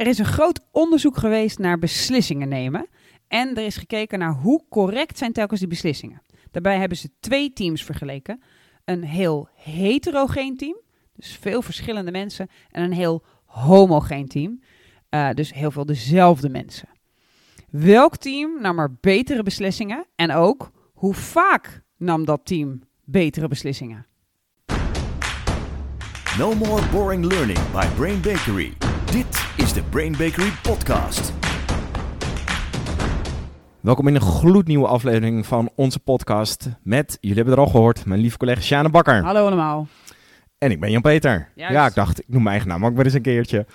Er is een groot onderzoek geweest naar beslissingen nemen. En er is gekeken naar hoe correct zijn telkens die beslissingen. Daarbij hebben ze twee teams vergeleken. Een heel heterogeen team, dus veel verschillende mensen. En een heel homogeen team, uh, dus heel veel dezelfde mensen. Welk team nam er betere beslissingen? En ook, hoe vaak nam dat team betere beslissingen? No more boring learning by Brain Bakery. Dit is de Brain Bakery podcast. Welkom in een gloednieuwe aflevering van onze podcast met, jullie hebben het al gehoord, mijn lieve collega Sjane Bakker. Hallo allemaal. En ik ben Jan-Peter. Ja, ik dacht, ik noem mijn eigen naam ook maar eens een keertje.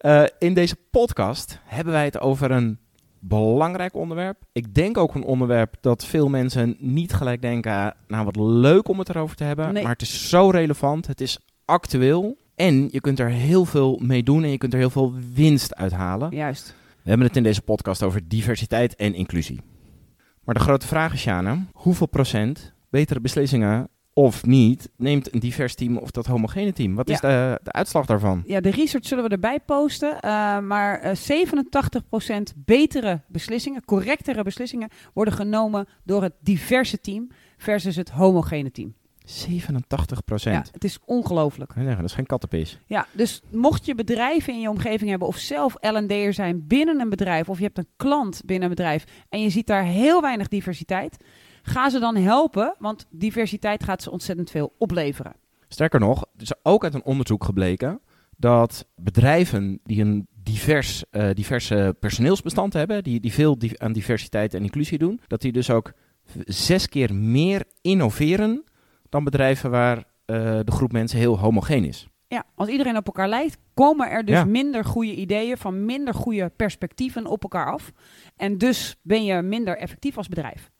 Uh, in deze podcast hebben wij het over een belangrijk onderwerp. Ik denk ook een onderwerp dat veel mensen niet gelijk denken, nou wat leuk om het erover te hebben. Nee. Maar het is zo relevant, het is actueel en je kunt er heel veel mee doen en je kunt er heel veel winst uithalen. Juist. We hebben het in deze podcast over diversiteit en inclusie. Maar de grote vraag is, Sjane, hoeveel procent betere beslissingen of niet neemt een divers team of dat homogene team? Wat is de, de uitslag daarvan? Ja, de research zullen we erbij posten. Uh, maar uh, 87% betere beslissingen, correctere beslissingen, worden genomen door het diverse team versus het homogene team. 87 procent. Ja, het is ongelooflijk. Dat is geen kattenpis. Ja, dus mocht je bedrijven in je omgeving hebben of zelf L&D'er zijn binnen een bedrijf of je hebt een klant binnen een bedrijf en je ziet daar heel weinig diversiteit, ga ze dan helpen, want diversiteit gaat ze ontzettend veel opleveren. Sterker nog, er is ook uit een onderzoek gebleken dat bedrijven die een divers, uh, diverse personeelsbestand hebben, die, die veel di aan diversiteit en inclusie doen, dat die dus ook zes keer meer innoveren dan bedrijven waar uh, de groep mensen heel homogeen is. Ja, als iedereen op elkaar lijkt, komen er dus Ja. minder goede ideeën van minder goede perspectieven op elkaar af. En dus ben je minder effectief als bedrijf.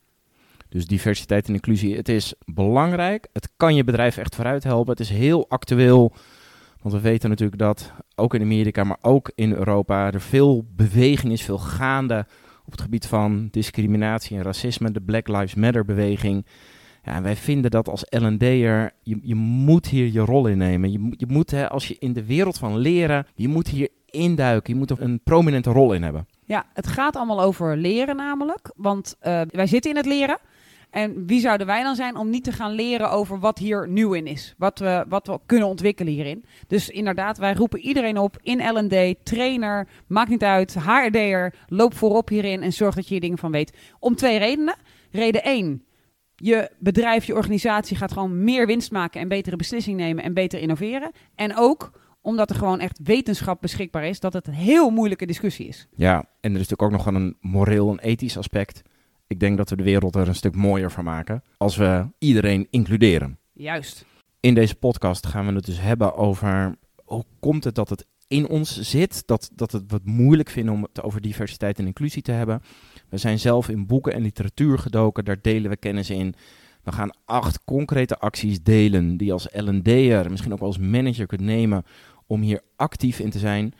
Dus diversiteit en inclusie, het is belangrijk. Het kan je bedrijf echt vooruit helpen. Het is heel actueel. Want we weten natuurlijk dat ook in Amerika, maar ook in Europa, er veel beweging is, veel gaande op het gebied van discriminatie en racisme, de Black Lives Matter beweging. Ja, wij vinden dat als L&D'er, je, je moet hier je rol innemen. Je, moet- je moet, hè, als je in de wereld van leren, je moet hier induiken. Je moet er een prominente rol in hebben. Ja, het gaat allemaal over leren namelijk. Want eh, wij zitten in het leren. En wie zouden wij dan zijn om niet te gaan leren over wat hier nieuw in is? Wat we, wat we kunnen ontwikkelen hierin. Dus inderdaad, wij roepen iedereen op in L&D, trainer, maakt niet uit, HRD'er, loop voorop hierin en zorg dat je hier dingen van weet. Om twee redenen. Reden één, je bedrijf, je organisatie gaat gewoon meer winst maken en betere beslissingen nemen en beter innoveren. En ook omdat er gewoon echt wetenschap beschikbaar is, dat het een heel moeilijke discussie is. Ja, en er is natuurlijk ook nog een moreel en ethisch aspect. Ik denk dat we de wereld er een stuk mooier van maken als we iedereen includeren. Juist. In deze podcast gaan we het dus hebben over hoe komt het dat het in ons zit, dat, dat het wat moeilijk vinden om het over diversiteit en inclusie te hebben. We zijn zelf in boeken en literatuur gedoken, daar delen we kennis in. We gaan acht concrete acties delen die je als L&D'er, misschien ook als manager kunt nemen om hier actief in te zijn.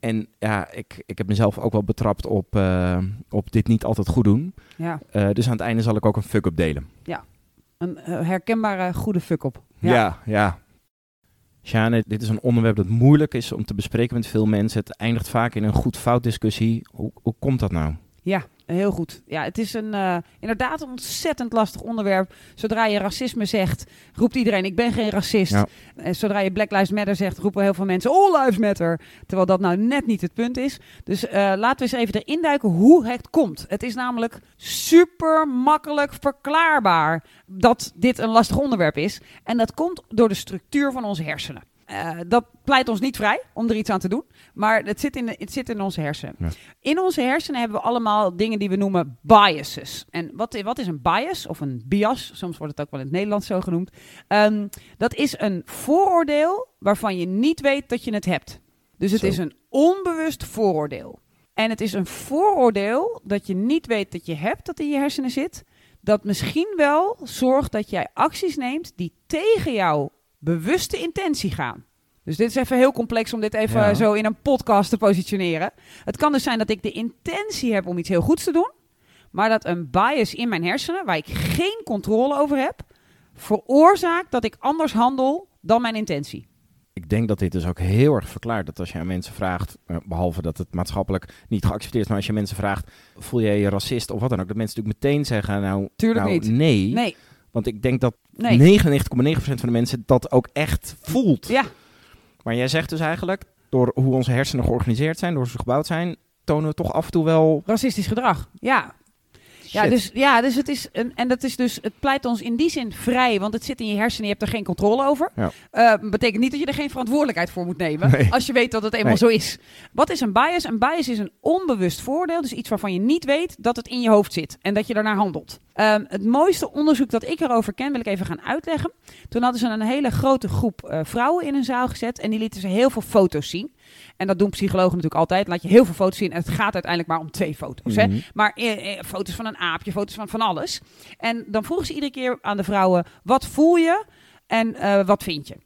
En ja, ik, ik heb mezelf ook wel betrapt op, eh, op dit niet altijd goed doen. Ja, Eh, dus aan het einde zal ik ook een fuck-up delen. een eh, herkenbare goede fuck-up. Ja, ja. Sjane, dit is een onderwerp dat moeilijk is om te bespreken met veel mensen. Het eindigt vaak in een goed-fout discussie. Hoe, hoe komt dat nou? Ja, heel goed. Ja, het is een, eh, inderdaad een ontzettend lastig onderwerp. Zodra je racisme zegt, roept iedereen: Ik ben geen racist. Ja. En zodra je Black Lives Matter zegt, roepen heel veel mensen: All Lives Matter. Terwijl dat nou net niet het punt is. Dus eh, laten we eens even erin duiken hoe het komt. Het is namelijk super makkelijk verklaarbaar dat dit een lastig onderwerp is. En dat komt door de structuur van onze hersenen. Eh, dat pleit ons niet vrij om er iets aan te doen, maar het zit in, de- het zit in onze hersenen. Ja. In onze hersenen hebben we allemaal dingen die we noemen biases. En wat, wat is een bias of een bias? Soms wordt het ook wel in het Nederlands zo genoemd. Ehm, dat is een vooroordeel waarvan je niet weet dat je het hebt. Dus het Zo. is een onbewust vooroordeel. En het is een vooroordeel dat je niet weet dat je hebt, dat in je hersenen zit. Dat misschien wel zorgt dat jij acties neemt die tegen jouw bewuste intentie gaan. Dus dit is even heel complex om dit even Ja. zo in een podcast te positioneren. Het kan dus zijn dat ik de intentie heb om iets heel goeds te doen, maar dat een bias in mijn hersenen, waar ik geen controle over heb, veroorzaakt dat ik anders handel dan mijn intentie. ik denk dat dit dus ook heel erg verklaart dat als je aan mensen vraagt, eh, behalve dat het maatschappelijk niet geaccepteerd is, maar als je mensen vraagt, voel jij je racist of wat dan ook, dat mensen natuurlijk meteen zeggen, nou, Tuurlijk nou, niet. nee. Nee, Want ik denk dat nee. 99,9% van de mensen dat ook echt voelt. Ja, Maar jij zegt dus eigenlijk, door hoe onze hersenen georganiseerd zijn, door hoe ze gebouwd zijn, tonen we toch af en toe wel... racistisch gedrag. Ja, Ja, dus, ja, dus het is een, en dat is dus, het pleit ons in die zin vrij, want het zit in je hersenen, je hebt er geen controle over. Ja. Eh, betekent niet dat je er geen verantwoordelijkheid voor moet nemen, Nee. als je weet dat het eenmaal Nee. zo is. Wat is een bias? Een bias is een onbewust voordeel, dus iets waarvan je niet weet dat het in je hoofd zit en dat je daarnaar handelt. Ehm, het mooiste onderzoek dat ik erover ken, wil ik even gaan uitleggen. Toen hadden ze een hele grote groep eh, vrouwen in een zaal gezet en die lieten ze heel veel foto's zien. En dat doen psychologen natuurlijk altijd. Laat je heel veel foto's zien en het gaat uiteindelijk maar om twee foto's. Hè? Mhm. Maar eh, eh, foto's van een aapje, foto's van van alles. En dan vroegen ze iedere keer aan de vrouwen: wat voel je en eh, wat vind je?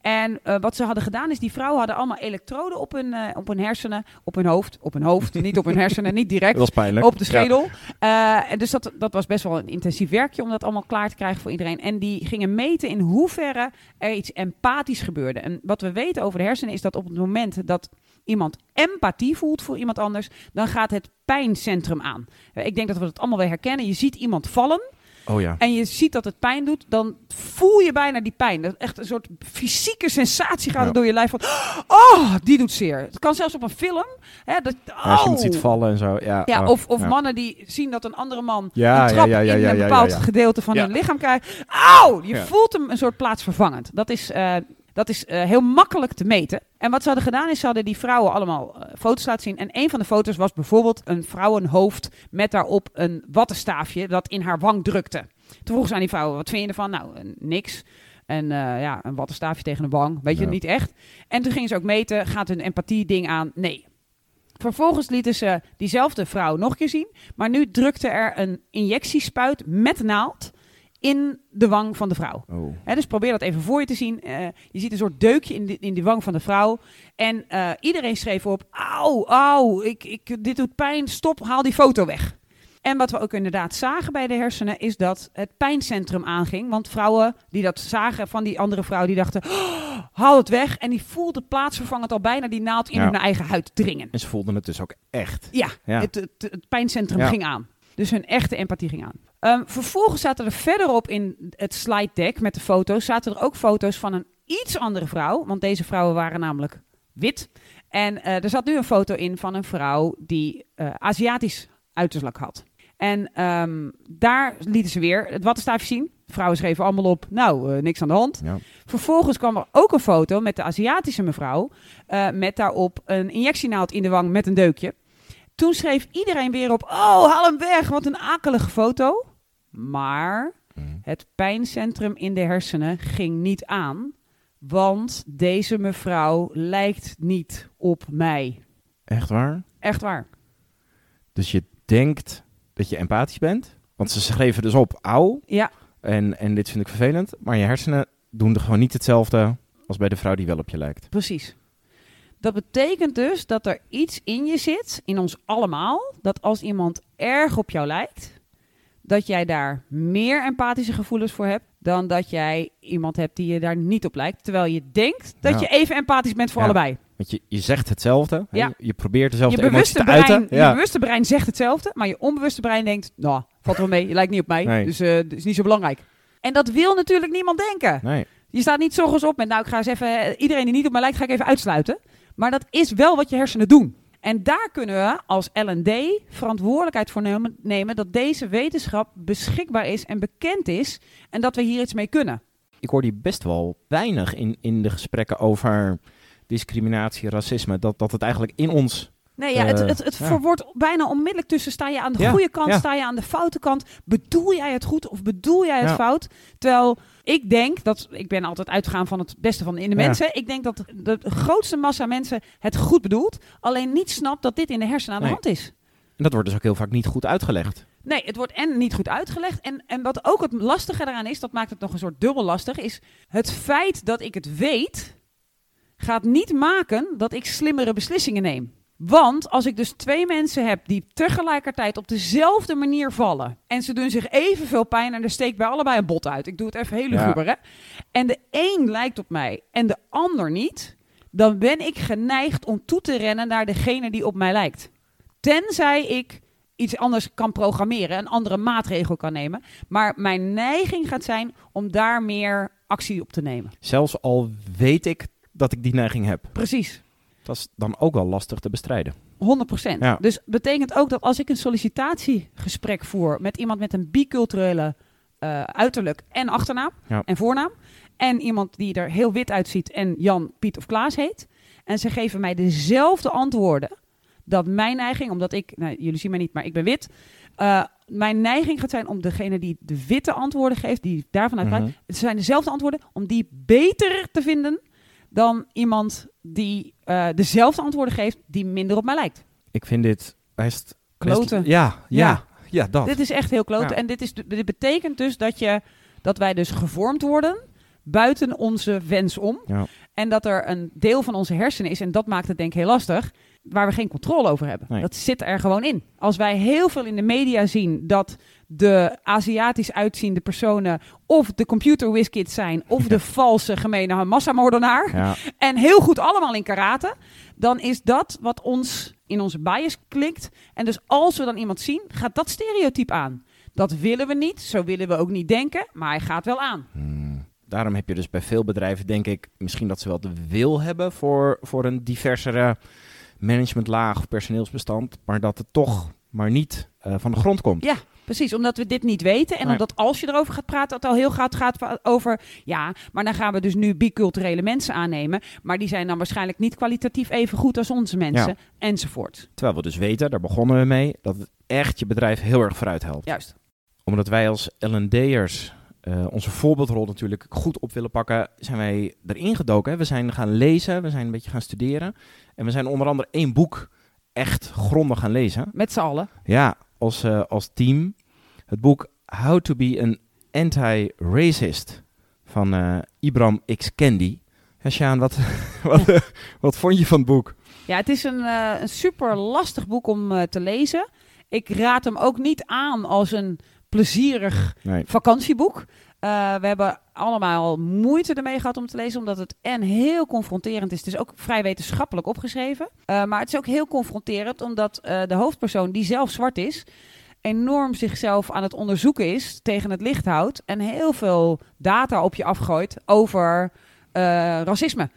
En eh, wat ze hadden gedaan is, die vrouwen hadden allemaal elektroden op hun, eh, op hun hersenen, op hun hoofd, op hun hoofd, niet op hun hersenen, niet direct. Dat was pijnlijk. Op de schedel. Eh, en dus dat, dat was best wel een intensief werkje om dat allemaal klaar te krijgen voor iedereen. En die gingen meten in hoeverre er iets empathisch gebeurde. En wat we weten over de hersenen is dat op het moment dat iemand empathie voelt voor iemand anders, dan gaat het pijncentrum aan. Ik denk dat we dat allemaal wel herkennen. Je ziet iemand vallen. Oh ja. en je ziet dat het pijn doet, dan voel je bijna die pijn. Dat is echt een soort fysieke sensatie gaat Ja. door je lijf van, oh, die doet zeer. Het kan zelfs op een film. Hè, dat, Ja, als je oh. iemand ziet vallen en zo. Ja, Ja, oh, of, of mannen die zien dat een andere man een trap in een bepaald gedeelte van hun lichaam krijgt. Auw! Je voelt hem een soort plaatsvervangend. Dat is, eh, dat is eh, heel makkelijk te meten. En wat ze hadden gedaan is, ze hadden die vrouwen allemaal eh, foto's laten zien. En een van de foto's was bijvoorbeeld een vrouwenhoofd met daarop een wattenstaafje dat in haar wang drukte. Toen vroegen ze aan die vrouwen, wat vind je ervan? Nou, eh, niks. En ja, een wattenstaafje tegen een wang, weet je, Ja. niet echt. En toen gingen ze ook meten, gaat hun empathie-ding aan? Nee. Vervolgens lieten ze diezelfde vrouw nog een keer zien. Maar nu drukte er een injectiespuit met naald in de wang van de vrouw. Oh. Dus probeer dat even voor je te zien. Eh, je ziet een soort deukje in de, in de wang van de vrouw. En eh, iedereen schreef op: Auw, auw, ik, ik, dit doet pijn, stop, haal die foto weg. En wat we ook inderdaad zagen bij de hersenen is dat het pijncentrum aanging. Want vrouwen die dat zagen van die andere vrouw, die dachten: "Oh, haal het weg. En die voelden plaatsvervangend al bijna die naald in Ja. hun eigen huid dringen. En ze voelden het dus ook echt. Ja, Ja. Het, het, het pijncentrum Ja. ging aan. Dus hun echte empathie ging aan. Ehm, vervolgens zaten er verderop in het slide deck met de foto's... zaten er ook foto's van een iets andere vrouw. Want deze vrouwen waren namelijk wit. En eh, er zat nu een foto in van een vrouw die eh, Aziatisch uiterlijk had. En ehm, daar lieten ze weer het wattenstaafje zien. Vrouwen schreven allemaal op, nou, eh, niks aan de hand. Ja. Vervolgens kwam er ook een foto met de Aziatische mevrouw. met daarop een injectienaald in de wang met een deukje. Toen schreef iedereen weer op: Oh, haal hem weg, wat een akelige foto. Maar Mm. het pijncentrum in de hersenen ging niet aan. Want deze mevrouw lijkt niet op mij. Echt waar? Echt waar. Dus je denkt dat je empathisch bent. Want ze schreven dus op, auw. Ja, En, en dit vind ik vervelend. Maar je hersenen doen er gewoon niet hetzelfde als bij de vrouw die wel op je lijkt. precies. Dat betekent dus dat er iets in je zit, in ons allemaal, dat als iemand erg op jou lijkt, dat jij daar meer empathische gevoelens voor hebt dan dat jij iemand hebt die je daar niet op lijkt. Terwijl je denkt dat Ja. je even empathisch bent voor Ja. allebei. Want je, je zegt hetzelfde. Ja. Je probeert Je dezelfde emotie bewuste, te brein, uiten. je bewuste brein zegt hetzelfde, maar je onbewuste brein denkt, nou, valt wel mee, je lijkt niet op mij, Nee. dus het is niet zo belangrijk. En dat wil natuurlijk niemand denken. Nee. Je staat niet zorgens op met, nou, ik ga eens even, eh, iedereen die niet op mij lijkt, ga ik even uitsluiten. Maar dat is wel wat je hersenen doen. En daar kunnen we als L&D verantwoordelijkheid voor nemen, nemen dat deze wetenschap beschikbaar is en bekend is en dat we hier iets mee kunnen. Ik hoor die best wel weinig in, in de gesprekken over discriminatie, racisme. Dat, dat het eigenlijk in ons... Nee, ja, het, Eh, het, het ja. verwoordt bijna onmiddellijk tussen sta je aan de Ja, goede kant, ja. sta je aan de foute kant. Bedoel jij het goed of bedoel jij het fout? Terwijl ik denk dat, ik ben altijd uitgegaan van het beste van in de mensen. Ik denk dat de, de grootste massa mensen het goed bedoelt, alleen niet snapt dat dit in de hersenen aan Nee. de hand is. En dat wordt dus ook heel vaak niet goed uitgelegd. Nee, het wordt en niet goed uitgelegd. En, en wat ook het lastige eraan is, dat maakt het nog een soort dubbel lastig, is het feit dat ik het weet, gaat niet maken dat ik slimmere beslissingen neem. Want als ik dus twee mensen heb die tegelijkertijd op dezelfde manier vallen. en ze doen zich evenveel pijn en er steekt bij allebei een bot uit. Ik doe het even heel Ja. luguber, hè? En de een lijkt op mij en de ander niet. dan ben ik geneigd om toe te rennen naar degene die op mij lijkt. Tenzij ik iets anders kan programmeren, een andere maatregel kan nemen. Maar mijn neiging gaat zijn om daar meer actie op te nemen. Zelfs al weet ik dat ik die neiging heb. Precies. Dat is dan ook wel lastig te bestrijden. 100%. Ja. Dus betekent ook dat als ik een sollicitatiegesprek voer met iemand met een biculturele eh, uiterlijk en achternaam Ja. en voornaam. En iemand die er heel wit uitziet en Jan, Piet of Klaas heet. En ze geven mij dezelfde antwoorden. Dat mijn neiging, omdat ik, nou, jullie zien mij niet, maar ik ben wit. eh, mijn neiging gaat zijn om degene die de witte antwoorden geeft, die daarvan uitgaat. Mhm. Het zijn dezelfde antwoorden, om die beter te vinden dan iemand die eh, dezelfde antwoorden geeft, die minder op mij lijkt. Ik vind dit best... Kloten. best- ja, ja, ja, dat. Dit is echt heel klote. Ja. En dit, is, dit betekent dus dat, je, dat wij dus gevormd worden buiten onze wens om. Ja. En dat er een deel van onze hersenen is, en dat maakt het denk ik heel lastig, waar we geen controle over hebben. Nee. Dat zit er gewoon in. Als wij heel veel in de media zien dat de Aziatisch uitziende personen of de computer whiskids zijn of de valse gemene massamoordenaar Ja. en heel goed allemaal in karate, dan is dat wat ons in onze bias klikt. En dus als we dan iemand zien, gaat dat stereotype aan. Dat willen we niet, zo willen we ook niet denken, maar hij gaat wel aan. Hmm. Daarom heb je dus bij veel bedrijven, denk ik, misschien dat ze wel de wil hebben voor, voor een diversere managementlaag of personeelsbestand, maar dat het toch maar niet eh, van de grond komt. Ja, precies, omdat we dit niet weten en Nee. omdat als je erover gaat praten, het al heel gaat, gaat over, ja, maar dan gaan we dus nu biculturele mensen aannemen, maar die zijn dan waarschijnlijk niet kwalitatief even goed als onze mensen, Ja. enzovoort. Terwijl we dus weten, daar begonnen we mee, dat het echt je bedrijf heel erg vooruit helpt. Juist. Omdat wij als L&D'ers eh, onze voorbeeldrol natuurlijk goed op willen pakken, zijn wij erin gedoken. hè. We zijn gaan lezen, we zijn een beetje gaan studeren. En we zijn onder andere één boek echt grondig gaan lezen. Met z'n allen. Ja, als, eh, als team. Het boek How to be an Anti-Racist van eh, Ibram X. Kendi. Ja, Sjaan, wat, wat, wat vond je van het boek? Ja, het is een, een super lastig boek om te lezen. Ik raad hem ook niet aan als een plezierig Nee. vakantieboek. Eh, we hebben allemaal moeite ermee gehad om te lezen, omdat het en heel confronterend is. Het is ook vrij wetenschappelijk opgeschreven. Eh, maar het is ook heel confronterend, omdat eh, de hoofdpersoon, die zelf zwart is, enorm zichzelf aan het onderzoeken is, tegen het licht houdt en heel veel data op je afgooit over racisme.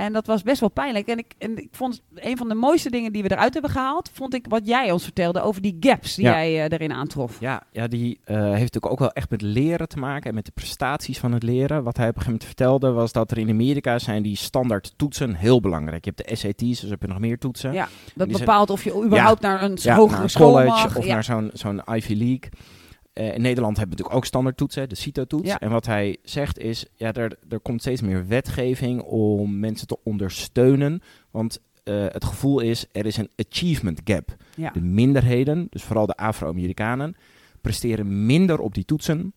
En dat was best wel pijnlijk. En ik, en ik vond een van de mooiste dingen die we eruit hebben gehaald, vond ik wat jij ons vertelde over die gaps die Ja. jij eh, erin aantrof. Ja, ja die eh, heeft natuurlijk ook wel echt met leren te maken en met de prestaties van het leren. Wat hij op een gegeven moment vertelde was dat er in Amerika zijn die standaard toetsen heel belangrijk. Je hebt de SAT's, dus heb je nog meer toetsen. Ja, Dat zijn- bepaalt of je überhaupt naar een hogere school college mag. of naar zo'n zo'n Ivy League. Eh, in Nederland hebben we natuurlijk ook standaard toetsen, de CITO-toets. Ja. En wat hij zegt is, ja, er, er komt steeds meer wetgeving om mensen te ondersteunen. Want eh, het gevoel is, er is een achievement gap. Ja. De minderheden, dus vooral de Afro-Amerikanen, presteren minder op die toetsen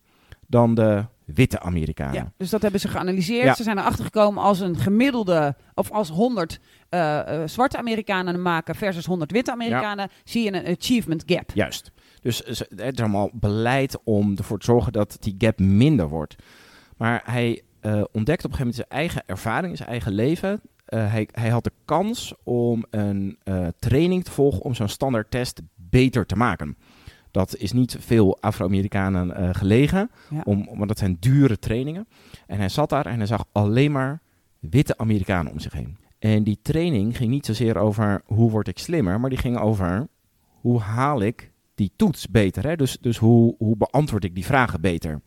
dan de witte Amerikanen. Ja, dus dat hebben ze geanalyseerd. Ja. Ze zijn erachter gekomen als een gemiddelde, of als 100 eh, eh, zwarte Amerikanen maken versus 100 witte Amerikanen, zie je een achievement gap. Juist. Dus het is allemaal beleid om ervoor te zorgen dat die gap minder wordt. Maar hij eh, ontdekt op een gegeven moment zijn eigen ervaring, zijn eigen leven. Eh, hij, hij had de kans om een eh, training te volgen om zo'n standaardtest beter te maken. Dat is niet veel Afro-Amerikanen gelegen, Ja. om, want dat zijn dure trainingen. En hij zat daar en hij zag alleen maar witte Amerikanen om zich heen. En die training ging niet zozeer over hoe word ik slimmer, maar die ging over hoe haal ik die toets beter. Hè? Dus, dus hoe, hoe beantwoord ik die vragen beter?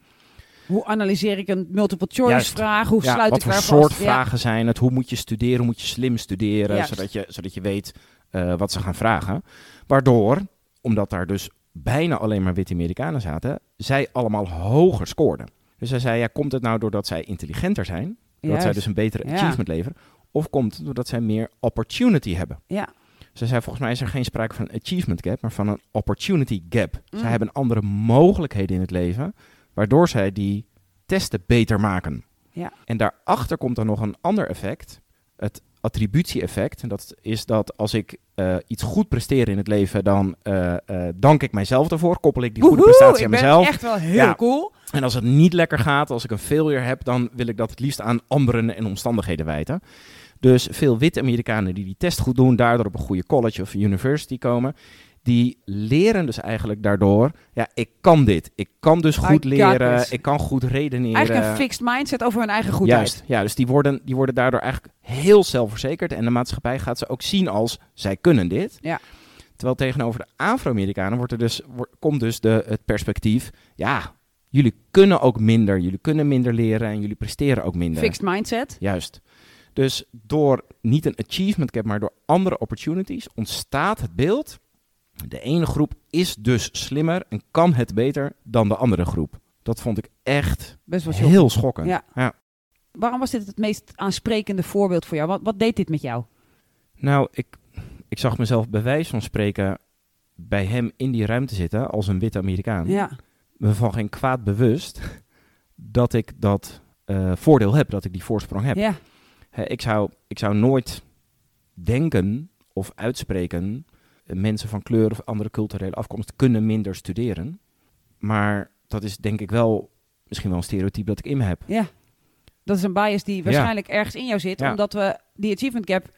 Hoe analyseer ik een multiple choice Juist. vraag? Hoe Ja, sluit wat ik voor daar soort vast? Ja. vragen zijn het? Hoe moet je studeren? Hoe moet je slim studeren? Juist. Zodat je, zodat je weet eh, wat ze gaan vragen. Waardoor, omdat daar dus bijna alleen maar witte Amerikanen zaten, zij allemaal hoger scoorden. Dus hij zei, ja, komt het nou doordat zij intelligenter zijn? Dat zij dus een betere achievement leveren? Of komt het doordat zij meer opportunity hebben? Ja. Ze zei, volgens mij is er geen sprake van een achievement gap, maar van een opportunity gap. Mm. Zij hebben andere mogelijkheden in het leven, waardoor zij die testen beter maken. Ja. En daarachter komt dan nog een ander effect. Het attributie-effect. En dat is dat als ik eh, iets goed presteer in het leven, dan eh, eh, dank ik mijzelf ervoor. Koppel ik die goede prestatie aan ik ben mezelf. echt wel heel Ja. cool. En als het niet lekker gaat, als ik een failure heb, dan wil ik dat het liefst aan anderen en omstandigheden wijten. Dus veel witte Amerikanen die die test goed doen, daardoor op een goede college of university komen, die leren dus eigenlijk daardoor, ja, ik kan dit. Ik kan dus goed leren, ik kan goed redeneren. Eigenlijk een fixed mindset over hun eigen goedheid. Juist, ja, dus die worden, die worden daardoor eigenlijk heel zelfverzekerd. En de maatschappij gaat ze ook zien als, zij kunnen dit. Ja. Terwijl tegenover de Afro-Amerikanen wordt er dus, wordt- komt dus de, het perspectief, ja, jullie kunnen ook minder, jullie kunnen minder leren en jullie presteren ook minder. Fixed mindset. Juist. Dus door niet een achievement gap, maar door andere opportunities ontstaat het beeld. De ene groep is dus slimmer en kan het beter dan de andere groep. Dat vond ik echt Best wel heel schokkend. Ja. ja. Waarom was dit het meest aansprekende voorbeeld voor jou? Wat, wat deed dit met jou? Nou, ik, ik zag mezelf bij wijze van spreken bij hem in die ruimte zitten als een witte Amerikaan. Ja, Me van geen kwaad bewust dat ik dat eh, voordeel heb, dat ik die voorsprong heb. ja, ik, zou, ik zou nooit denken of uitspreken, eh, mensen van kleur of andere culturele afkomst kunnen minder studeren. Maar dat is denk ik wel misschien wel een stereotype dat ik in me heb. ja. Dat is een bias die waarschijnlijk ergens in jou zit. Ja. Omdat we die achievement gap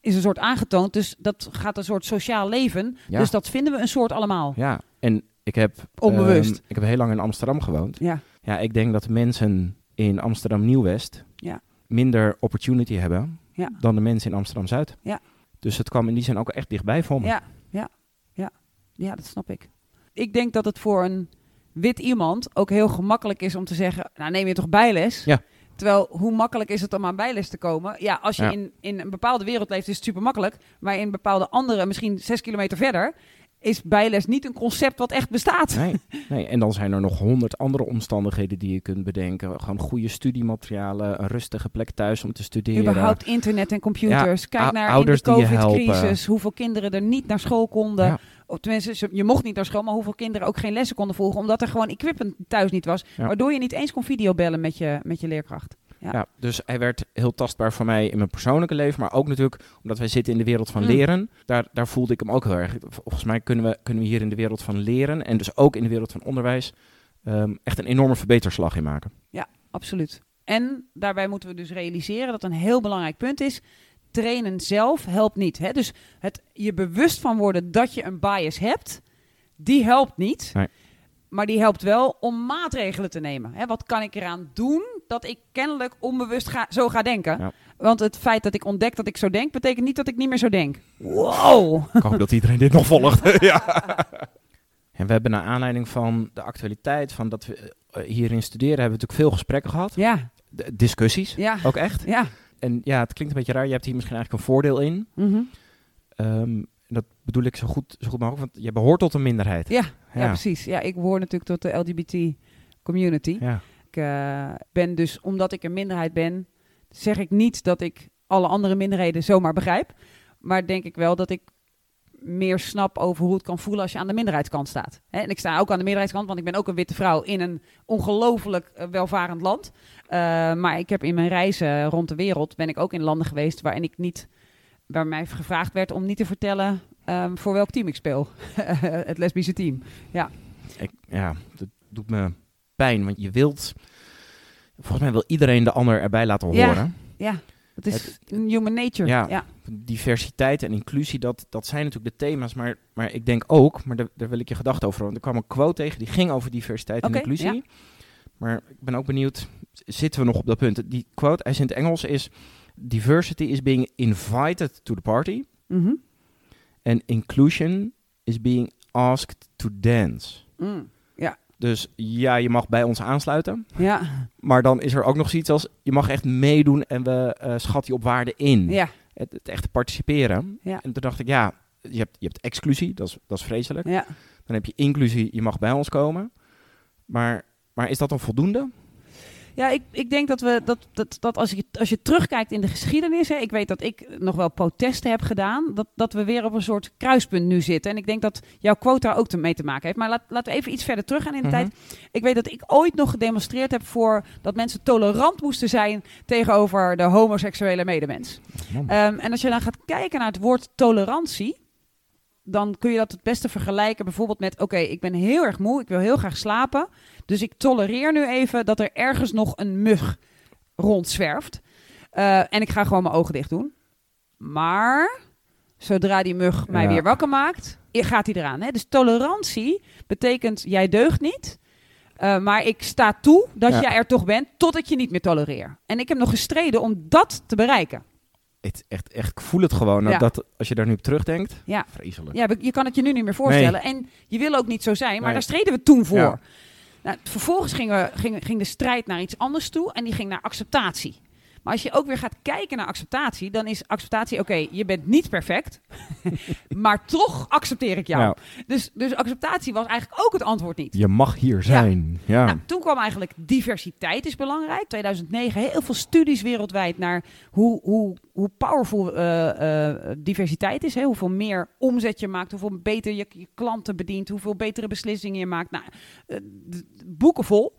is een soort aangetoond. Dus dat gaat een soort sociaal leven. Ja. Dus dat vinden we een soort allemaal. Ja, en ik heb, Onbewust. ehm, ik heb heel lang in Amsterdam gewoond. Ja, Ja, ik denk dat mensen in Amsterdam Nieuw-West Ja. Minder opportunity hebben Ja. dan de mensen in Amsterdam Zuid. Ja. Dus het kwam in die zin ook echt dichtbij voor me. ja, ja, ja. Ja, dat snap ik. Ik denk dat het voor een wit iemand ook heel gemakkelijk is om te zeggen... Nou, neem je toch bijles? Ja. Terwijl, hoe makkelijk is het om aan bijles te komen? Ja, als je Ja. In, in een bepaalde wereld leeft, is het super makkelijk. Maar in bepaalde andere, misschien zes kilometer verder... is bijles niet een concept wat echt bestaat. Nee, nee, en dan zijn er nog honderd andere omstandigheden die je kunt bedenken. Gewoon goede studiematerialen, een rustige plek thuis om te studeren. Überhaupt internet en computers. Ja, Kijk naar ouders in de. COVID-crisis. Hoeveel kinderen er niet naar school konden. Ja. Of tenminste, je mocht niet naar school, maar hoeveel kinderen ook geen lessen konden volgen. Omdat er gewoon equipment thuis niet was. Ja. Waardoor je niet eens kon videobellen met je, met je leerkracht. Ja. Ja. dus hij werd heel tastbaar voor mij in mijn persoonlijke leven, maar ook natuurlijk omdat wij zitten in de wereld van Mm. leren. Daar, daar voelde ik hem ook heel erg. Volgens mij kunnen we, kunnen we hier in de wereld van leren en dus ook in de wereld van onderwijs ehm, echt een enorme verbeterslag in maken. Absoluut. En daarbij moeten we dus realiseren dat een heel belangrijk punt is. Trainen zelf helpt niet. Hè? Dus het je bewust van worden dat je een bias hebt, die helpt niet. Nee. Maar die helpt wel om maatregelen te nemen. Hè? Wat kan ik eraan doen dat ik kennelijk onbewust ga, zo ga denken? Ja. Want het feit dat ik ontdek dat ik zo denk, betekent niet dat ik niet meer zo denk. Wow! Ik hoop dat iedereen dit nog volgt. ja. En we hebben naar aanleiding van de actualiteit, van dat we eh, hierin studeren, hebben we natuurlijk veel gesprekken gehad. Ja, discussies, ja, ook echt. ja. En ja, het klinkt een beetje raar. Je hebt hier misschien eigenlijk een voordeel in. Ehm, dat bedoel ik zo goed, zo goed mogelijk, want je behoort tot een minderheid. ja, ja. Ja. precies. Ja, ik behoor natuurlijk tot de LGBT community. Ja. Ik eh, ben dus, omdat ik een minderheid ben, zeg ik niet dat ik alle andere minderheden zomaar begrijp. Maar denk ik wel dat ik meer snap over hoe het kan voelen als je aan de minderheidskant staat. Hè, en ik sta ook aan de minderheidskant, want ik ben ook een witte vrouw in een ongelooflijk eh, welvarend land. Eh, maar ik heb in mijn reizen rond de wereld, ben ik ook in landen geweest waarin ik niet, waar mij gevraagd werd om niet te vertellen ehm, voor welk team ik speel. het lesbische team. Ik, ja, dat doet me pijn, want je wilt... Volgens mij wil iedereen de ander erbij laten Ja. horen. Ja, dat is Het- human nature. Ja. ja. Diversiteit en inclusie, dat, dat zijn natuurlijk de thema's. Maar, maar ik denk ook, maar daar, daar wil ik je gedachten over. Want er kwam een quote tegen, die ging over diversiteit en inclusie. Maar ik ben ook benieuwd, zitten we nog op dat punt? Die quote, hij is in het Engels, is... Diversity is being invited to the party. Mhm. And inclusion is being asked to dance. Mm. Dus ja, je mag bij ons aansluiten. Ja, Maar dan is er ook nog zoiets als, je mag echt meedoen en we eh schat je op waarde in. ja, Het, het echt participeren. Ja. En toen dacht ik, ja, je hebt, je hebt exclusie, dat is, dat is vreselijk. ja. Dan heb je inclusie, je mag bij ons komen. Maar, maar is dat dan voldoende? Ja, ik, ik denk dat we dat, dat, dat als, je, als je terugkijkt in de geschiedenis, hè, ik weet dat ik nog wel protesten heb gedaan, dat, dat we weer op een soort kruispunt nu zitten. En ik denk dat jouw quota ook ermee te maken heeft. Maar laat, laten we even iets verder teruggaan in de Mhm. tijd. Ik weet dat ik ooit nog gedemonstreerd heb voor dat mensen tolerant moesten zijn tegenover de homoseksuele medemens. Ehm, en als je dan gaat kijken naar het woord tolerantie, dan kun je dat het beste vergelijken bijvoorbeeld met: oké, ik ben heel erg moe, ik wil heel graag slapen. Dus ik tolereer nu even dat er ergens nog een mug rondzwerft. Eh, en ik ga gewoon mijn ogen dicht doen. Maar zodra die mug mij Ja. weer wakker maakt, gaat hij eraan. Hè? Dus tolerantie betekent: jij deugt niet. eh, maar ik sta toe dat Ja. jij er toch bent, tot ik je niet meer tolereer. En ik heb nog gestreden om dat te bereiken. Het, echt, echt, ik voel het gewoon. Ja. Dat, als je daar nu op terugdenkt, Ja. vreselijk. Ja, je kan het je nu niet meer voorstellen. En je wil ook niet zo zijn, maar Nee. daar streden we toen voor. Ja. Nou, vervolgens ging, we, ging, ging de strijd naar iets anders toe en die ging naar acceptatie. Maar als je ook weer gaat kijken naar acceptatie, dan is acceptatie: oké, je bent niet perfect, maar toch accepteer ik jou. Ja. Dus, dus acceptatie was eigenlijk ook het antwoord niet. Je mag hier zijn. Ja. Nou, toen kwam eigenlijk diversiteit is belangrijk. 2009 heel veel studies wereldwijd naar hoe, hoe, hoe powerful eh, eh, diversiteit is. Hè? Hoeveel meer omzet je maakt, hoeveel beter je, je klanten bedient, hoeveel betere beslissingen je maakt. Nou, eh, boeken vol.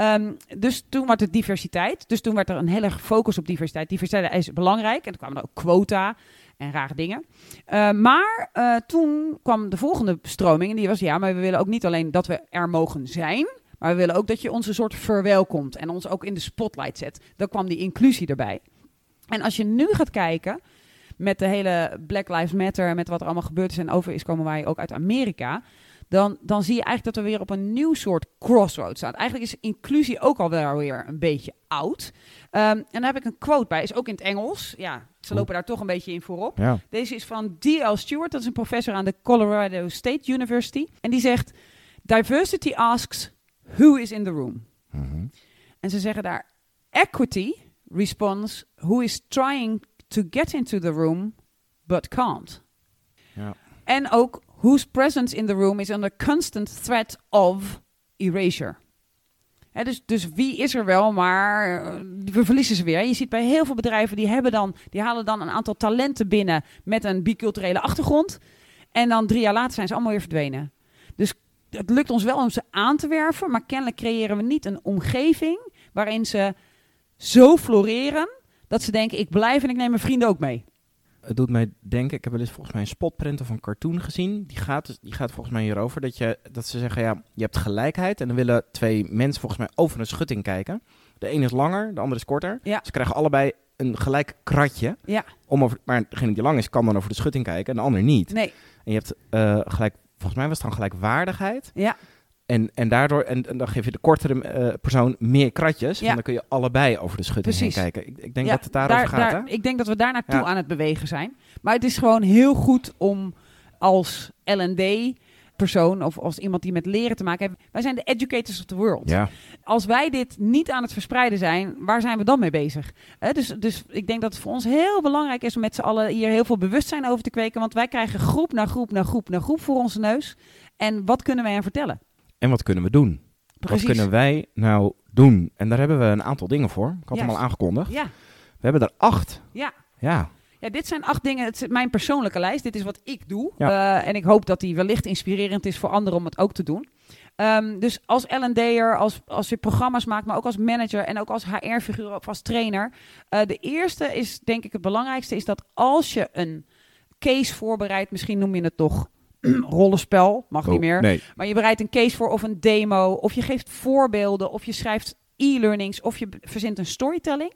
Ehm, dus toen werd het diversiteit. Dus toen werd er een hele focus op diversiteit. Diversiteit is belangrijk. En toen kwamen er ook quota en rare dingen. Uh, maar uh, toen kwam de volgende stroming en die was ja, maar we willen ook niet alleen dat we er mogen zijn, maar we willen ook dat je ons een soort verwelkomt en ons ook in de spotlight zet. Dan kwam die inclusie erbij. En als je nu gaat kijken met de hele Black Lives Matter, met wat er allemaal gebeurd is en over is komen wij ook uit Amerika, dan, dan zie je eigenlijk dat we weer op een nieuw soort crossroads staan. Eigenlijk is inclusie ook al wel weer een beetje oud. Um, en daar heb ik een quote bij, is ook in het Engels. Ja, ze lopen daar toch een beetje in voorop. Ja. Deze is van D.L. Stewart, dat is een professor aan de Colorado State University. En die zegt, diversity asks, who is in the room? Mm -hmm. En ze zeggen daar, equity responds, who is trying to get into the room, but can't. Ja. En ook, whose presence in the room is under constant threat of erasure. Dus, dus wie is er wel, maar uh, we verliezen ze weer. Je ziet bij heel veel bedrijven, die, hebben dan, die halen dan een aantal talenten binnen met een biculturele achtergrond. En dan drie jaar later zijn ze allemaal weer verdwenen. Dus het lukt ons wel om ze aan te werven, maar kennelijk creëren we niet een omgeving waarin ze zo floreren dat ze denken, ik blijf en ik neem mijn vrienden ook mee. Het doet mij denken, ik heb wel eens volgens mij een spotprint of een cartoon gezien. Die gaat, dus, die gaat volgens mij hierover dat, je, dat ze zeggen, ja, je hebt gelijkheid. En dan willen twee mensen volgens mij over een schutting kijken. De ene is langer, de andere is korter. Ja. Ze krijgen allebei een gelijk kratje. Ja. Om over, maar degene die lang is, kan dan over de schutting kijken en de ander niet. Nee. En je hebt uh, gelijk, volgens mij was het dan gelijkwaardigheid. Ja. En, en daardoor, en, en, dan geef je de kortere uh, persoon meer kratjes. Ja. En dan kun je allebei over de schutting Precies. heen kijken. Ik, ik denk ja, dat het daarover daar, gaat. daar, hè? ik denk dat we daar naartoe Ja. aan het bewegen zijn. Maar het is gewoon heel goed om als LD persoon of als iemand die met leren te maken heeft. Wij zijn de educators of the world. Ja. Als wij dit niet aan het verspreiden zijn, waar zijn we dan mee bezig? Dus, dus ik denk dat het voor ons heel belangrijk is om met z'n allen hier heel veel bewustzijn over te kweken. Want wij krijgen groep na groep na groep na groep voor onze neus. En wat kunnen wij hen vertellen? En wat kunnen we doen? Precies. Wat kunnen wij nou doen? En daar hebben we een aantal dingen voor. Ik had Juist. hem al aangekondigd. Ja, We hebben er acht. ja. Ja. Ja, dit zijn acht dingen. Het is mijn persoonlijke lijst. Dit is wat ik doe. Ja. Uh, en ik hoop dat die wellicht inspirerend is voor anderen om het ook te doen. Um, dus als L&D'er, als, als je programma's maakt, maar ook als manager en ook als HR-figuur of als trainer. Uh, de eerste is, denk ik, het belangrijkste, is dat als je een case voorbereidt, misschien noem je het toch rollenspel, mag Oh, niet meer. Nee. Maar je bereidt een case voor of een demo, of je geeft voorbeelden, of je schrijft e-learnings, of je verzint een storytelling.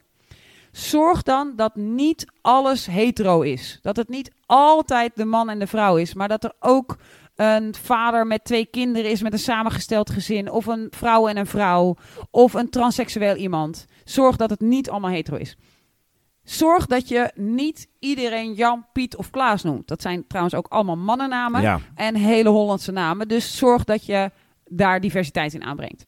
Zorg dan dat niet alles hetero is. Dat het niet altijd de man en de vrouw is, maar dat er ook een vader met twee kinderen is met een samengesteld gezin, of een vrouw en een vrouw, of een transseksueel iemand. Zorg dat het niet allemaal hetero is. Zorg dat je niet iedereen Jan, Piet of Klaas noemt. Dat zijn trouwens ook allemaal mannennamen Ja. en hele Hollandse namen. Dus zorg dat je daar diversiteit in aanbrengt.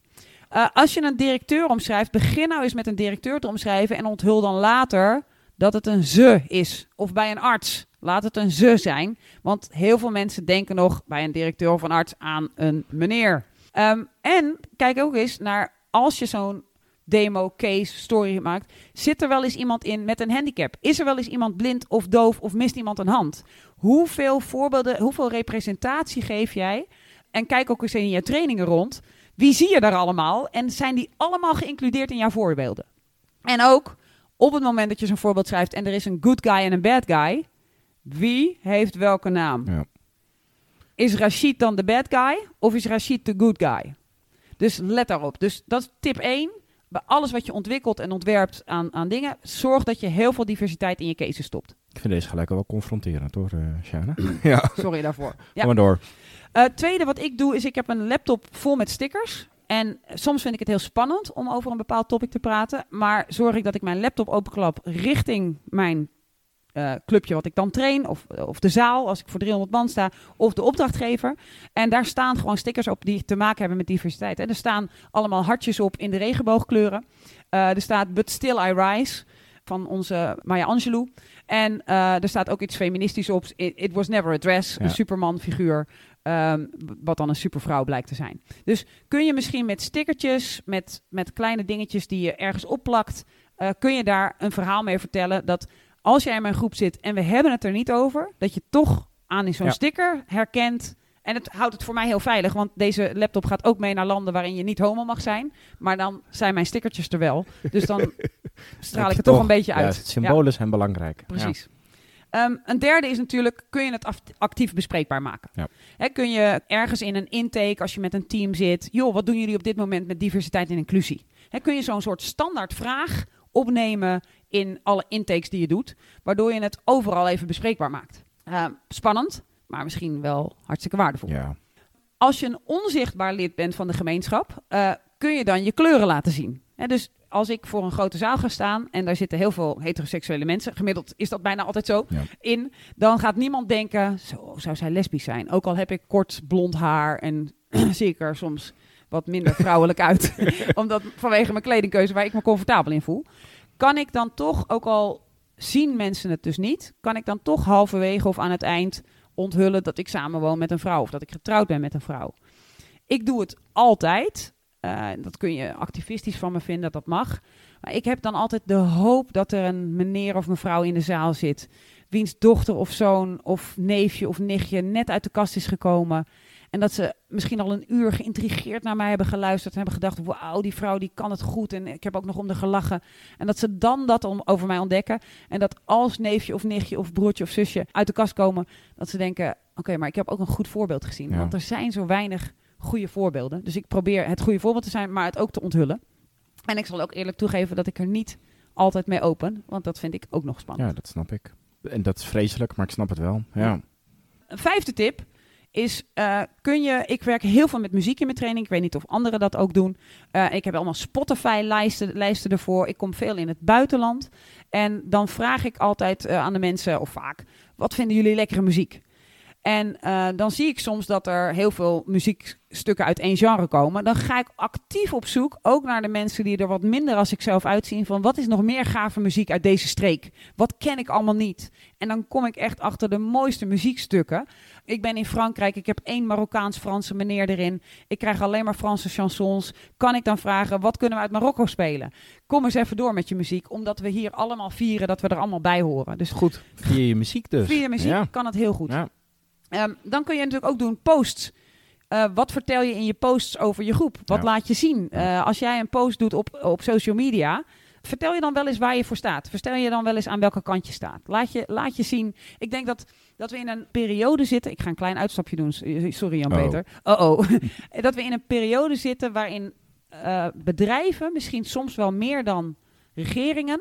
Uh, als je een directeur omschrijft, begin nou eens met een directeur te omschrijven en onthul dan later dat het een ze is. Of bij een arts, laat het een ze zijn. Want heel veel mensen denken nog bij een directeur of een arts aan een meneer. Um, en kijk ook eens naar als je zo'n demo, case, story maakt. Zit er wel eens iemand in met een handicap? Is er wel eens iemand blind of doof of mist iemand een hand? Hoeveel voorbeelden, hoeveel representatie geef jij? En kijk ook eens in je trainingen rond. Wie zie je daar allemaal? En zijn die allemaal geïncludeerd in jouw voorbeelden? En ook op het moment dat je zo'n voorbeeld schrijft en er is een good guy en een bad guy, wie heeft welke naam? Ja. Is Rashid dan de bad guy of is Rashid de good guy? Dus let daarop. Dus dat is tip 1. Bij alles wat je ontwikkelt en ontwerpt aan, aan dingen, zorg dat je heel veel diversiteit in je cases stopt. Ik vind deze gelijk wel confronterend hoor, uh, Shana. ja, Sorry daarvoor. Ja. ga maar door. Uh, tweede wat ik doe is ik heb een laptop vol met stickers. En soms vind ik het heel spannend om over een bepaald topic te praten. Maar zorg ik dat ik mijn laptop openklap richting mijn uh, clubje wat ik dan train. Of, of de zaal als ik voor 300 man sta. Of de opdrachtgever. En daar staan gewoon stickers op die te maken hebben met diversiteit. En er staan allemaal hartjes op in de regenboogkleuren. Uh, er staat But Still I Rise van onze Maya Angelou. En uh, er staat ook iets feministisch op. It, it was never a dress. Ja. Een Superman figuur. Um, wat dan een supervrouw blijkt te zijn. Dus kun je misschien met stickertjes, met, met kleine dingetjes die je ergens opplakt, uh, kun je daar een verhaal mee vertellen dat als jij in mijn groep zit en we hebben het er niet over, dat je toch aan zo'n ja. sticker herkent. En het houdt het voor mij heel veilig, want deze laptop gaat ook mee naar landen waarin je niet homo mag zijn. Maar dan zijn mijn stickertjes er wel. Dus dan straal ik het toch, toch een beetje uit. Ja, symbolen zijn belangrijk. Precies. Um, een derde is natuurlijk, kun je het actief bespreekbaar maken? Ja. He, kun je ergens in een intake, als je met een team zit, joh, wat doen jullie op dit moment met diversiteit en inclusie? He, kun je zo'n soort standaard vraag opnemen in alle intakes die je doet, waardoor je het overal even bespreekbaar maakt. Uh, spannend, maar misschien wel hartstikke waardevol. Ja. Als je een onzichtbaar lid bent van de gemeenschap, uh, kun je dan je kleuren laten zien. He, dus als ik voor een grote zaal ga staan en daar zitten heel veel heteroseksuele mensen, gemiddeld is dat bijna altijd zo, ja. in, dan gaat niemand denken, zo zou zij lesbisch zijn. Ook al heb ik kort blond haar en zie ik er soms wat minder vrouwelijk uit, omdat vanwege mijn kledingkeuze waar ik me comfortabel in voel, kan ik dan toch, ook al zien mensen het dus niet, kan ik dan toch halverwege of aan het eind onthullen dat ik samenwoon met een vrouw of dat ik getrouwd ben met een vrouw. Ik doe het altijd. Uh, dat kun je activistisch van me vinden, dat dat mag. Maar ik heb dan altijd de hoop dat er een meneer of mevrouw in de zaal zit. wiens dochter of zoon of neefje of nichtje net uit de kast is gekomen. En dat ze misschien al een uur geïntrigeerd naar mij hebben geluisterd. En hebben gedacht: wauw, die vrouw die kan het goed. En ik heb ook nog om de gelachen. En dat ze dan dat om, over mij ontdekken. En dat als neefje of nichtje of broertje of zusje uit de kast komen. dat ze denken: oké, okay, maar ik heb ook een goed voorbeeld gezien. Ja. Want er zijn zo weinig goede voorbeelden. Dus ik probeer het goede voorbeeld te zijn, maar het ook te onthullen. En ik zal ook eerlijk toegeven dat ik er niet altijd mee open, want dat vind ik ook nog spannend. Ja, dat snap ik. En dat is vreselijk, maar ik snap het wel. Ja. Een vijfde tip is, uh, kun je, ik werk heel veel met muziek in mijn training. Ik weet niet of anderen dat ook doen. Uh, ik heb allemaal Spotify-lijsten lijsten ervoor. Ik kom veel in het buitenland. En dan vraag ik altijd uh, aan de mensen, of vaak, wat vinden jullie lekkere muziek? En uh, dan zie ik soms dat er heel veel muziekstukken uit één genre komen. Dan ga ik actief op zoek, ook naar de mensen die er wat minder als ik zelf uitzien. Van wat is nog meer gave muziek uit deze streek? Wat ken ik allemaal niet? En dan kom ik echt achter de mooiste muziekstukken. Ik ben in Frankrijk, ik heb één Marokkaans-Franse meneer erin. Ik krijg alleen maar Franse chansons. Kan ik dan vragen, wat kunnen we uit Marokko spelen? Kom eens even door met je muziek, omdat we hier allemaal vieren dat we er allemaal bij horen. Dus goed. Via je muziek dus. Via je muziek ja. kan het heel goed. Ja. Um, dan kun je natuurlijk ook doen posts. Uh, wat vertel je in je posts over je groep? Wat Ja. laat je zien? Uh, als jij een post doet op, op social media, vertel je dan wel eens waar je voor staat. Vertel je dan wel eens aan welke kant je staat. Laat je, laat je zien. Ik denk dat, dat we in een periode zitten. Ik ga een klein uitstapje doen. Sorry Jan-Peter. Oh oh. dat we in een periode zitten waarin uh, bedrijven, misschien soms wel meer dan regeringen,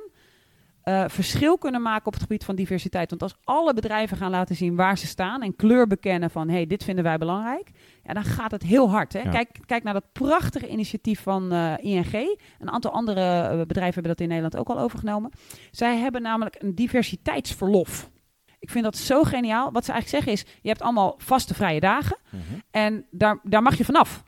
uh, verschil kunnen maken op het gebied van diversiteit. Want als alle bedrijven gaan laten zien waar ze staan en kleur bekennen van hé, hey, dit vinden wij belangrijk, ja, dan gaat het heel hard. Hè? Ja. Kijk, kijk naar dat prachtige initiatief van uh, ING. Een aantal andere uh, bedrijven hebben dat in Nederland ook al overgenomen. Zij hebben namelijk een diversiteitsverlof. Ik vind dat zo geniaal. Wat ze eigenlijk zeggen is, je hebt allemaal vaste vrije dagen Mhm. en daar, daar mag je vanaf.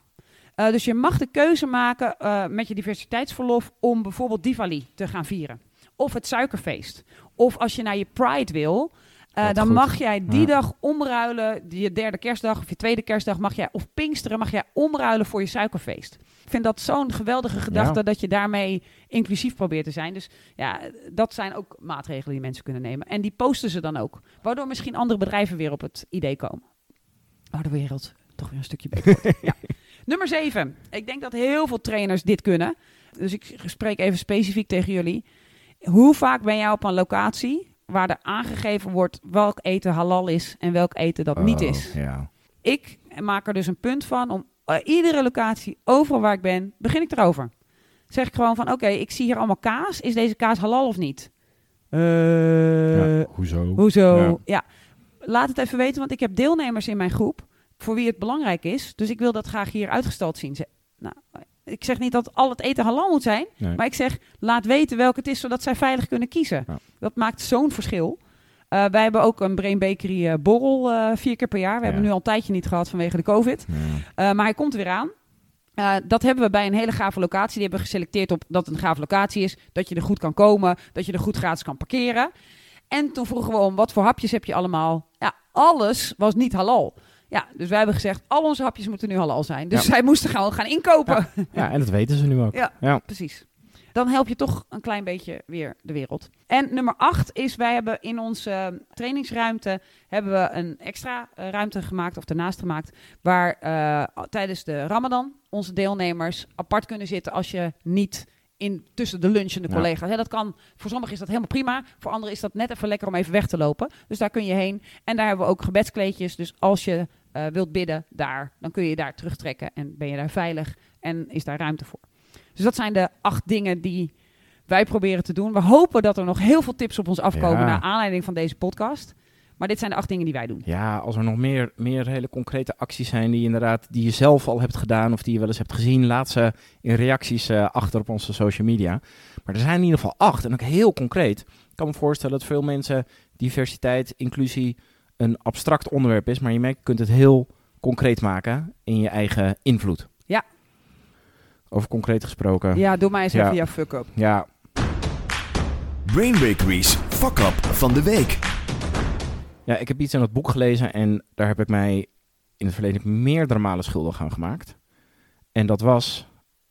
Uh, dus je mag de keuze maken uh, met je diversiteitsverlof om bijvoorbeeld Diwali te gaan vieren. Of het suikerfeest. Of als je naar je Pride wil, uh, dan goed. mag jij die Ja. dag omruilen. Je derde kerstdag of je tweede kerstdag mag jij, of Pinksteren mag jij omruilen voor je suikerfeest. Ik vind dat zo'n geweldige gedachte Ja. dat je daarmee inclusief probeert te zijn. Dus ja, dat zijn ook maatregelen die mensen kunnen nemen. En die posten ze dan ook. Waardoor misschien andere bedrijven weer op het idee komen. Waar de wereld toch weer een stukje beter wordt. ja. Nummer 7. Ik denk dat heel veel trainers dit kunnen. Dus ik spreek even specifiek tegen jullie. Hoe vaak ben jij op een locatie waar er aangegeven wordt welk eten halal is en welk eten dat niet Oh, is? Ja. Ik maak er dus een punt van om eh, iedere locatie, overal waar ik ben, begin ik erover. Zeg ik gewoon van, oké, ik zie hier allemaal kaas. Is deze kaas halal of niet? Eh, Ja, Hoezo? Hoezo? Ja. Ja. Laat het even weten, want ik heb deelnemers in mijn groep voor wie het belangrijk is. Dus ik wil dat graag hier uitgestald zien. Ze- Nou, ik zeg niet dat al het eten halal moet zijn, Nee. maar ik zeg laat weten welk het is, zodat zij veilig kunnen kiezen. Ja. Dat maakt zo'n verschil. Eh, wij hebben ook een Brain Bakery eh, borrel eh, vier keer per jaar. We Ja. hebben nu al een tijdje niet gehad vanwege de COVID. Ja. Maar hij komt er weer aan. Dat hebben we bij een hele gave locatie. Die hebben we geselecteerd op dat het een gave locatie is. Dat je er goed kan komen. Dat je er goed gratis kan parkeren. En toen vroegen we om, wat voor hapjes heb je allemaal? Ja, alles was niet halal. Ja, dus wij hebben gezegd, al onze hapjes moeten nu halal zijn. Dus Ja. zij moesten gewoon gaan inkopen. Ja, en dat weten ze nu ook. Ja. ja. Precies. Dan help je toch een klein beetje weer de wereld. En nummer acht is, wij hebben in onze trainingsruimte hebben we een extra eh, ruimte gemaakt, of ernaast gemaakt, waar eh, tijdens de ramadan onze deelnemers apart kunnen zitten als je niet in tussen de lunchende Ja. collega's. Hè, dat kan, voor sommigen is dat helemaal prima, voor anderen is dat net even lekker om even weg te lopen. Dus daar kun je heen. En daar hebben we ook gebedskleedjes, dus als je eh, wilt bidden daar, dan kun je je daar terugtrekken en ben je daar veilig en is daar ruimte voor. Dus dat zijn de acht dingen die wij proberen te doen. We hopen dat er nog heel veel tips op ons afkomen Ja. naar aanleiding van deze podcast. Maar dit zijn de acht dingen die wij doen. Ja, als er nog meer, meer hele concrete acties zijn die, inderdaad, die je zelf al hebt gedaan of die je wel eens hebt gezien, laat ze in reacties eh, achter op onze social media. Maar er zijn in ieder geval acht en ook heel concreet. Ik kan me voorstellen dat veel mensen diversiteit, inclusie een abstract onderwerp is, maar je merkt, je kunt het heel concreet maken in je eigen invloed. Ja. Over concreet gesproken. Ja, doe mij eens Ja. even jouw fuck-up. ja, Brain Bakery's Fuck Up van de Week. Ja, ik heb iets in het boek gelezen en daar heb ik mij in het verleden meerdere malen schuldig aan gemaakt. En dat was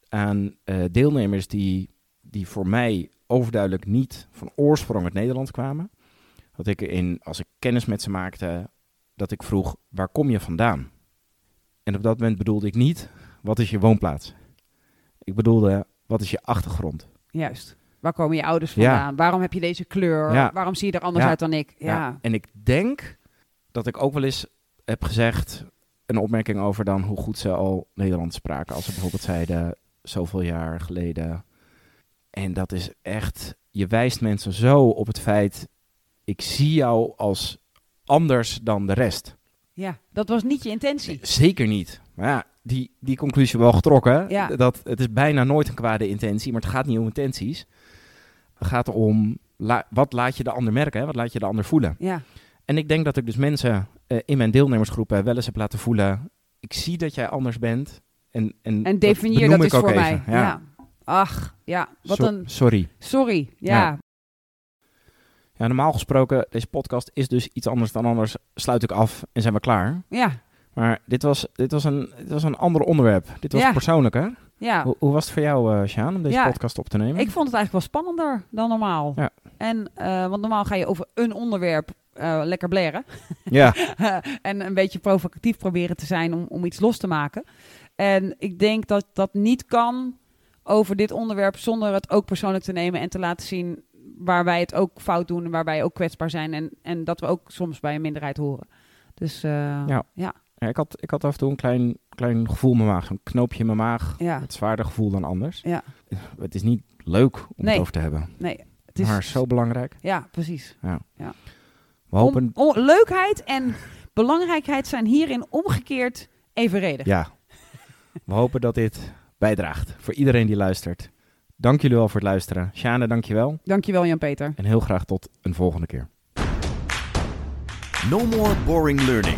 aan eh, deelnemers die, die voor mij overduidelijk niet van oorsprong uit Nederland kwamen. Dat ik in, als ik kennis met ze maakte, dat ik vroeg, waar kom je vandaan? En op dat moment bedoelde ik niet, wat is je woonplaats? Ik bedoelde, wat is je achtergrond? Juist. Waar komen je ouders Ja. vandaan? Waarom heb je deze kleur? Ja. Waarom zie je er anders Ja. uit dan ik? Ja. En ik denk dat ik ook wel eens heb gezegd een opmerking over dan hoe goed ze al Nederlands spraken. Als ze bijvoorbeeld zeiden zoveel jaar geleden. En dat is echt, je wijst mensen zo op het feit, ik zie jou als anders dan de rest. ja, dat was niet je intentie. Zeker niet. Maar ja, die, die conclusie wel getrokken. Ja. Dat, het is bijna nooit een kwade intentie, maar het gaat niet om intenties. Het gaat om, la- wat laat je de ander merken, hè? wat laat je de ander voelen. Ja, En ik denk dat ik dus mensen eh, in mijn deelnemersgroepen wel eens heb laten voelen. Ik zie dat jij anders bent. En, en, en definieer dat ik is voor even. mij. Ja. Ach, ja, wat So- een... Sorry. Sorry, ja. Ja. Ja, normaal gesproken, deze podcast is dus iets anders dan anders. Sluit ik af en zijn we klaar. Ja, Maar dit was, dit was, een, dit was een ander onderwerp. Dit was Ja. persoonlijker. Ja. Hoe, hoe was het voor jou, eh Sjaan, om deze Ja, podcast op te nemen? Ik vond het eigenlijk wel spannender dan normaal. Ja. En, eh, want normaal ga je over een onderwerp eh, lekker blaren. Ja, en een beetje provocatief proberen te zijn om, om iets los te maken. En ik denk dat dat niet kan over dit onderwerp zonder het ook persoonlijk te nemen en te laten zien waar wij het ook fout doen en waar wij ook kwetsbaar zijn. En, en dat we ook soms bij een minderheid horen. Dus Ja. ja. Ja ik, had, ik had af en toe een klein, klein gevoel in mijn maag. Zo'n knoopje in mijn maag. Ja. Het zwaarder gevoel dan anders. Ja. Het is niet leuk om Nee. het over te hebben. Nee, het is... Maar zo belangrijk. Ja, precies. We hopen... Om- om- leukheid en belangrijkheid zijn hierin omgekeerd evenredig. Ja. We hopen dat dit bijdraagt voor iedereen die luistert. Dank jullie wel voor het luisteren. Sjane, dank je wel. Dankjewel Jan-Peter. En heel graag tot een volgende keer. No more boring learning.